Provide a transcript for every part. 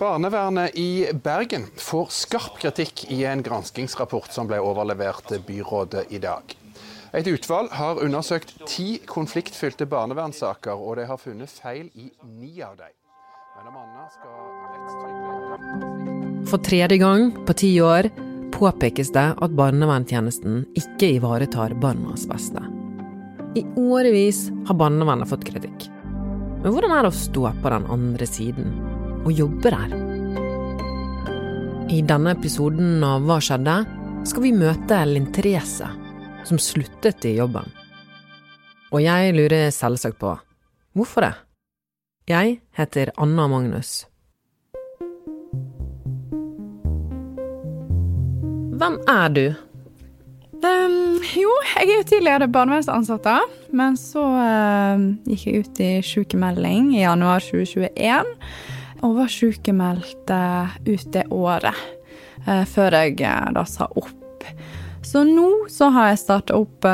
Barnevernet i Bergen får skarp kritikk i en granskingsrapport som ble overlevert byrådet i dag. Et utvalg har undersøkt ti konfliktfylte barnevernssaker, og de har funnet feil i ni av dem. For tredje gang på ti år påpekes det at barnevernstjenesten ikke ivaretar barnas beste. I årevis har barnevernet fått kritikk. Men hvordan er det å stå på den andre siden? Og jobbe der. I denne episoden av Hva skjedde? skal vi møte Linn Therese, som sluttet i jobben. Og jeg lurer selvsagt på hvorfor det? Jeg heter Anna Magnus. Hvem er du? Um, jo, jeg er jo tidligere barnevernsansatt, men så uh, gikk jeg ut i sykemelding i januar 2021 og var sykemeldt eh, ut det året eh, før jeg eh, da sa opp. Så nå så har jeg starta opp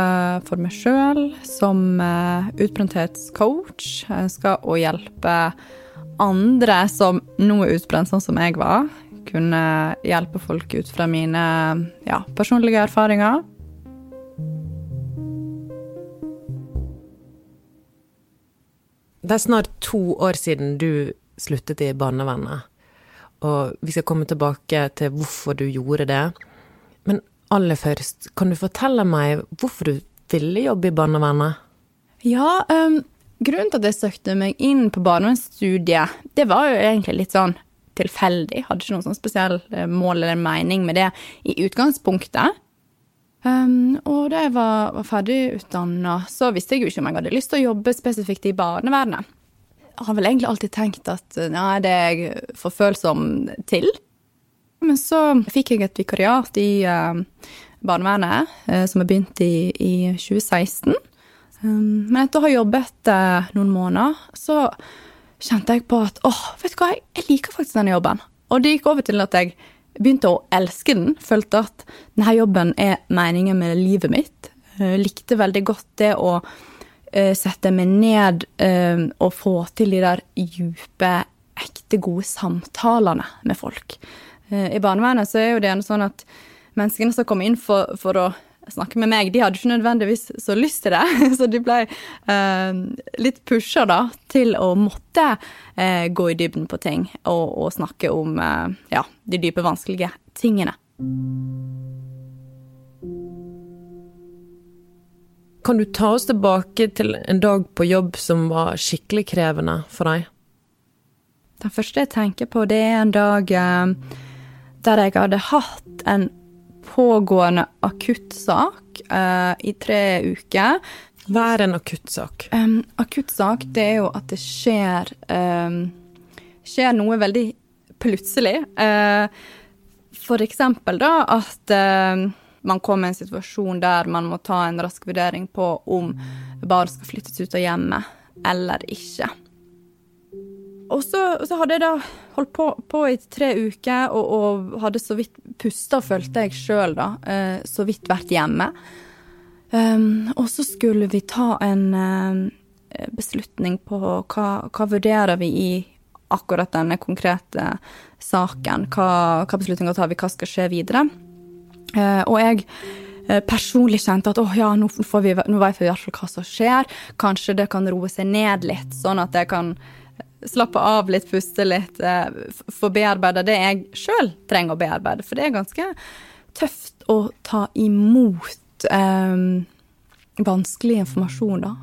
for meg sjøl som utbrenthetscoach. Jeg skal å hjelpe andre som nå er utbrent, sånn som jeg var. Kunne hjelpe folk ut fra mine ja, personlige erfaringer. Det er snart to år siden du sluttet i barnevernet. Og vi skal komme tilbake til hvorfor du gjorde det. Men aller først, kan du fortelle meg hvorfor du ville jobbe i barnevernet? Ja, um, grunnen til at jeg søkte meg inn på barnevernsstudiet, det var jo egentlig litt sånn tilfeldig. Hadde ikke noen sånn spesiell eh, mål eller mening med det i utgangspunktet. Um, og da jeg var, var ferdig så visste jeg jo ikke om jeg hadde lyst til å jobbe spesifikt i barnevernet har vel egentlig alltid tenkt at nei, det er jeg for følsom til. Men så fikk jeg et vikariat i uh, barnevernet, uh, som jeg begynte i, i 2016. Um, men etter å ha jobbet uh, noen måneder, så kjente jeg på at åh, vet du hva, jeg liker faktisk denne jobben. Og det gikk over til at jeg begynte å elske den. Følte at denne jobben er meningen med livet mitt. likte veldig godt det å sette meg ned uh, og få til de der dype, ekte gode samtalene med folk. Uh, I barnevernet så er jo det sånn at menneskene som kommer inn for, for, å snakke med meg, de hadde ikke nødvendigvis så lyst til det. Så de ble litt pusha da til å måtte gå i dybden på ting og, og snakke om ja, de dype, vanskelige tingene. Kan du ta oss tilbake til en dag på jobb som var skikkelig krevende for deg? Det første jeg tenker på, det er en dag eh, der jeg hadde hatt en pågående akuttsak eh, i tre uker. Hva er en akuttsak? Um, akuttsak, det er jo at det skjer um, skjer noe veldig plutselig. Uh, for eksempel da at uh, man kommer i en situasjon der man må ta en rask vurdering på om barn skal flyttes ut av hjemmet eller ikke. Og så, så, hadde jeg da holdt på, på i tre uker og, og, hadde så vidt pusta, følte jeg sjøl, da. Eh, så vidt vært hjemme. Um, og så skulle vi ta en um, beslutning på hva, hva vurderer vi i akkurat denne konkrete saken. Hva, hva beslutninger tar vi, hva skal skje videre? Eh, og jeg eh, personlig kjente at åh ja, nå, vi, nå vet vi i hvert fall hva som skjer. Kanskje det kan roe seg ned litt, sånn at jeg kan slappe av litt, puste litt, eh, få bearbeida det jeg sjøl trenger å bearbeide. For det er ganske tøft å ta imot eh, vanskelig informasjon, da.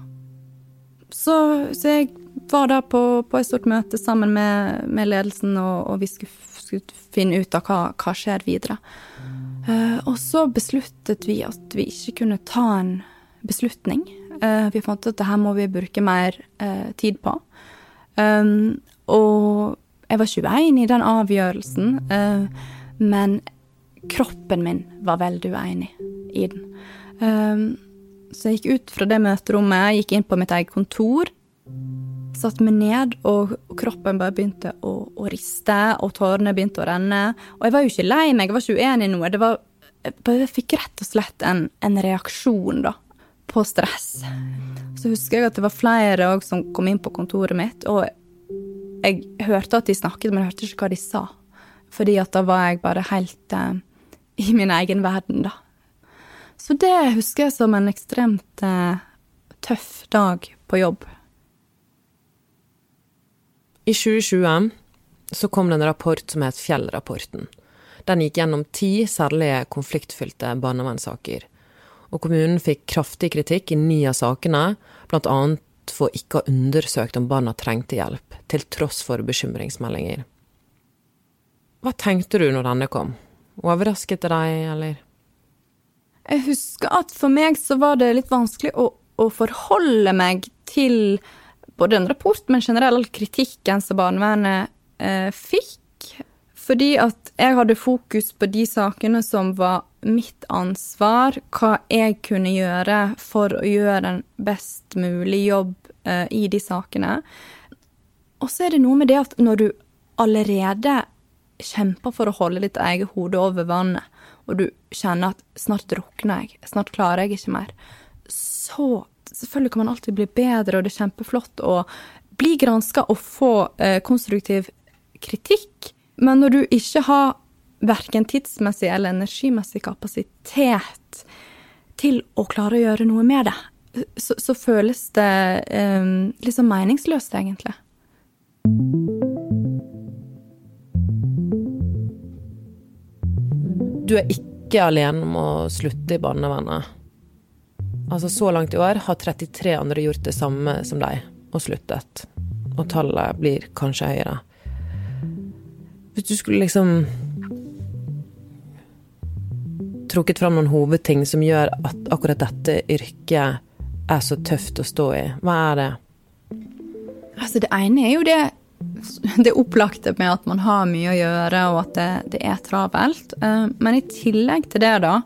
Så, så, jeg var da på, på et stort møte sammen med, med ledelsen, og, og vi skulle, skulle, finne ut av hva, hva skjer videre. Uh, og så besluttet vi at vi ikke kunne ta en beslutning. Uh, vi fant at det her må vi bruke mer uh, tid på. Um, og jeg var ikke uenig i den avgjørelsen, men kroppen min var veldig uenig i den. Um, så jeg gikk ut fra det møterommet, gikk inn på mitt eget kontor. Satte meg ned, og, kroppen bare begynte å, å, riste, og tårene begynte å renne. Og jeg var jo ikke lei meg, jeg var ikke uenig i noe. Det var, jeg fikk rett og slett en, en reaksjon da, på stress. Så husker jeg at det var flere som kom inn på kontoret mitt, og jeg hørte at de snakket, men jeg hørte ikke hva de sa. Fordi at da var jeg bare helt eh, i min egen verden, da. Så det husker jeg som en ekstremt eh, tøff dag på jobb. I 2020 så kom det en rapport som het Fjellrapporten. Den gikk gjennom ti særlig konfliktfylte barnevernssaker. Og kommunen fikk kraftig kritikk i ni av sakene, annet for ikke å ha undersøkt om barna trengte hjelp, til tross for bekymringsmeldinger. Hva tenkte du når denne kom? Overrasket det deg, eller? Jeg husker at for meg så var det litt vanskelig å, å forholde meg til både en rapport, men generell kritikken som barnevernet eh, fikk. Fordi at jeg hadde fokus på de sakene som var mitt ansvar, hva jeg kunne gjøre for å gjøre en best mulig jobb eh, i de sakene. Og så er det noe med det at når du allerede kjemper for å holde ditt eget hode over vannet, og du kjenner at snart drukner jeg, snart klarer jeg ikke mer, så selvfølgelig kan man alltid bli bedre, og det er kjempeflott å bli granska og få eh, konstruktiv kritikk. Men når du ikke har verken tidsmessig eller energimessig kapasitet til å klare å gjøre noe med det, så, så føles det eh, litt sånn meningsløst, egentlig. Du er ikke alene om å slutte i barnevernet. Altså, så langt i år har 33 andre gjort det samme som deg, og sluttet. Og tallet blir kanskje høyere. Hvis du skulle liksom trukket fram noen hovedting som gjør at akkurat dette yrket er så tøft å stå i, hva er det? Altså, det ene er jo det det opplagte med at man har mye å gjøre, og at det, det, er travelt. Eh, men i tillegg til det, da,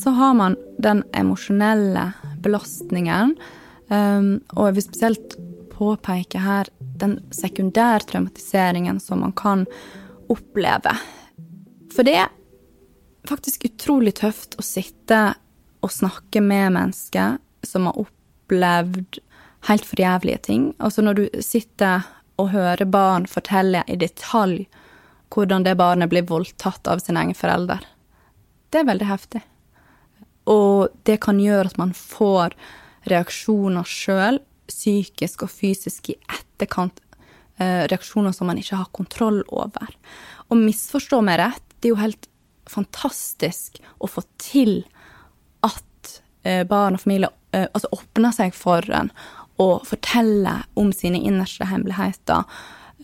så har man den emosjonelle belastningen. Eh, og jeg vil spesielt påpeke her den sekundærtraumatiseringen som man kan oppleve. For det er faktisk utrolig tøft å sitte og snakke med mennesker som har opplevd helt forjævlige ting. Altså når du sitter og hører barn fortelle i detalj hvordan det barnet blir voldtatt av sin egen forelder. Det er veldig heftig. Og det kan gjøre at man får reaksjoner sjøl, psykisk og fysisk, i etterkant. Eh, reaksjoner som man ikke har kontroll over. Og misforstå meg rett, det er jo helt fantastisk å få til at eh, barn og familie eh, altså åpner seg for en å fortelle om sine innerste hemmeligheter.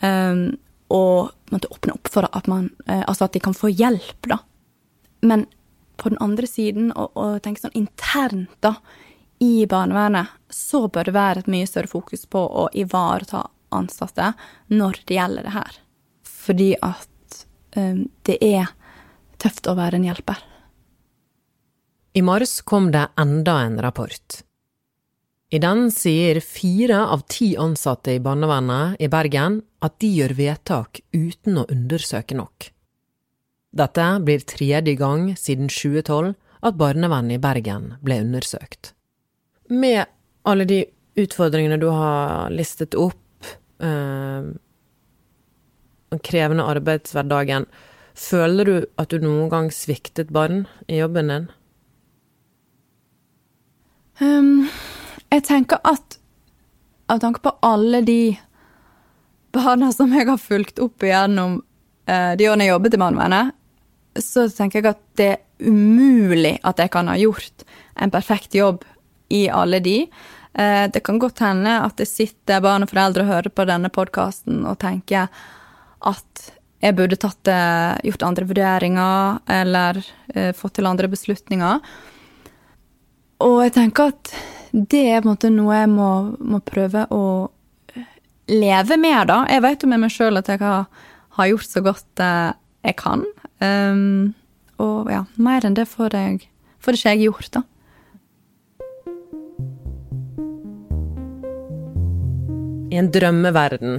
Um, og måtte åpne opp for at, man, altså at de kan få hjelp, da. Men på den andre siden, og tenke sånn internt, da, i barnevernet, så bør det være et mye større fokus på å ivareta ansatte når det gjelder det her. Fordi at um, det er tøft å være en hjelper. I mars kom det enda en rapport. I den sier fire av ti ansatte i barnevernet i Bergen at de gjør vedtak uten å undersøke nok. Dette blir tredje gang siden 2012 at barnevernet i Bergen ble undersøkt. Med alle de utfordringene du har listet opp, øh, den krevende arbeidshverdagen, føler du at du noen gang sviktet barn i jobben din? Um jeg tenker at av tanke på alle de barna som jeg har fulgt opp igjennom eh, de årene jeg jobbet i barnevernet, så tenker jeg at det er umulig at jeg kan ha gjort en perfekt jobb i alle de. Eh, det kan godt hende at det sitter barn og foreldre og hører på denne podkasten og tenker at jeg burde tatt, eh, gjort andre vurderinger eller eh, fått til andre beslutninger. Og jeg tenker at det er på en måte noe jeg må, må prøve å leve med, da. Jeg vet jo med meg sjøl at jeg har, har, gjort så godt jeg kan. Um, og ja, mer enn det får, jeg, får ikke jeg gjort, da. I en drømmeverden,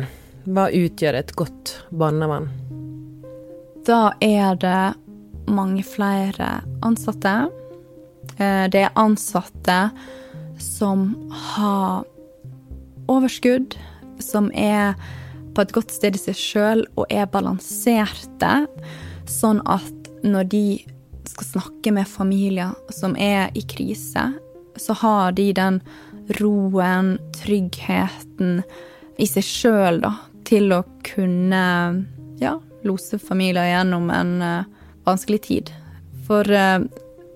hva utgjør et godt barnevern? Da er det mange flere ansatte. Eh, det er ansatte som har overskudd, som er på et godt sted i seg sjøl og er balanserte, sånn at når de skal snakke med familier som er i krise, så har de den roen, tryggheten i seg sjøl, da, til å kunne ja, lose familier gjennom en uh, vanskelig tid. For uh,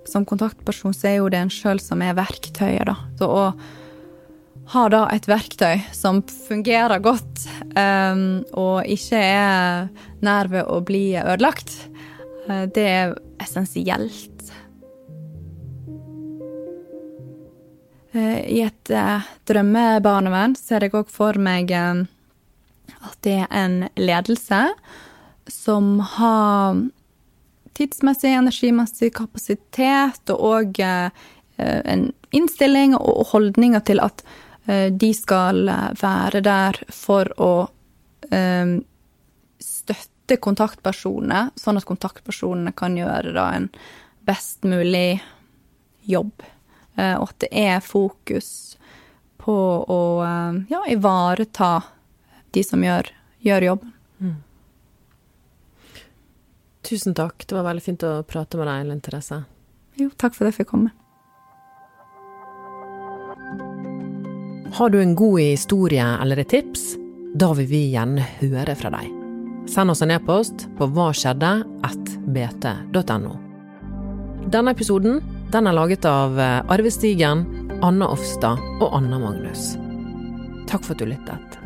som kontaktperson så er jo det en sjøl som er verktøyet, da. Så å ha da et verktøy som fungerer godt, um, og ikke er nær ved å bli ødelagt, uh, det er essensielt. I et drømmebarnevern ser jeg òg for meg at det er en ledelse som har tidsmessig, energimessig kapasitet og òg eh, en innstilling og holdninger til at eh, de skal være der for å eh, støtte kontaktpersonene, sånn at kontaktpersonene kan gjøre da en best mulig jobb. Og at det er fokus på å ja, ivareta de som gjør, gjør jobben. Mm. Tusen takk. Det var veldig fint å prate med deg, Ellen Therese. Jo, takk for at jeg fikk komme. Har du en god historie eller et tips? Da vil vi gjerne høre fra deg. Send oss en e-post på hva skjedde hvaskjedde.bt.no. Denne episoden den er laget av Arve Stigen, Anna Offstad og Anna Magnus. Takk for at du lyttet.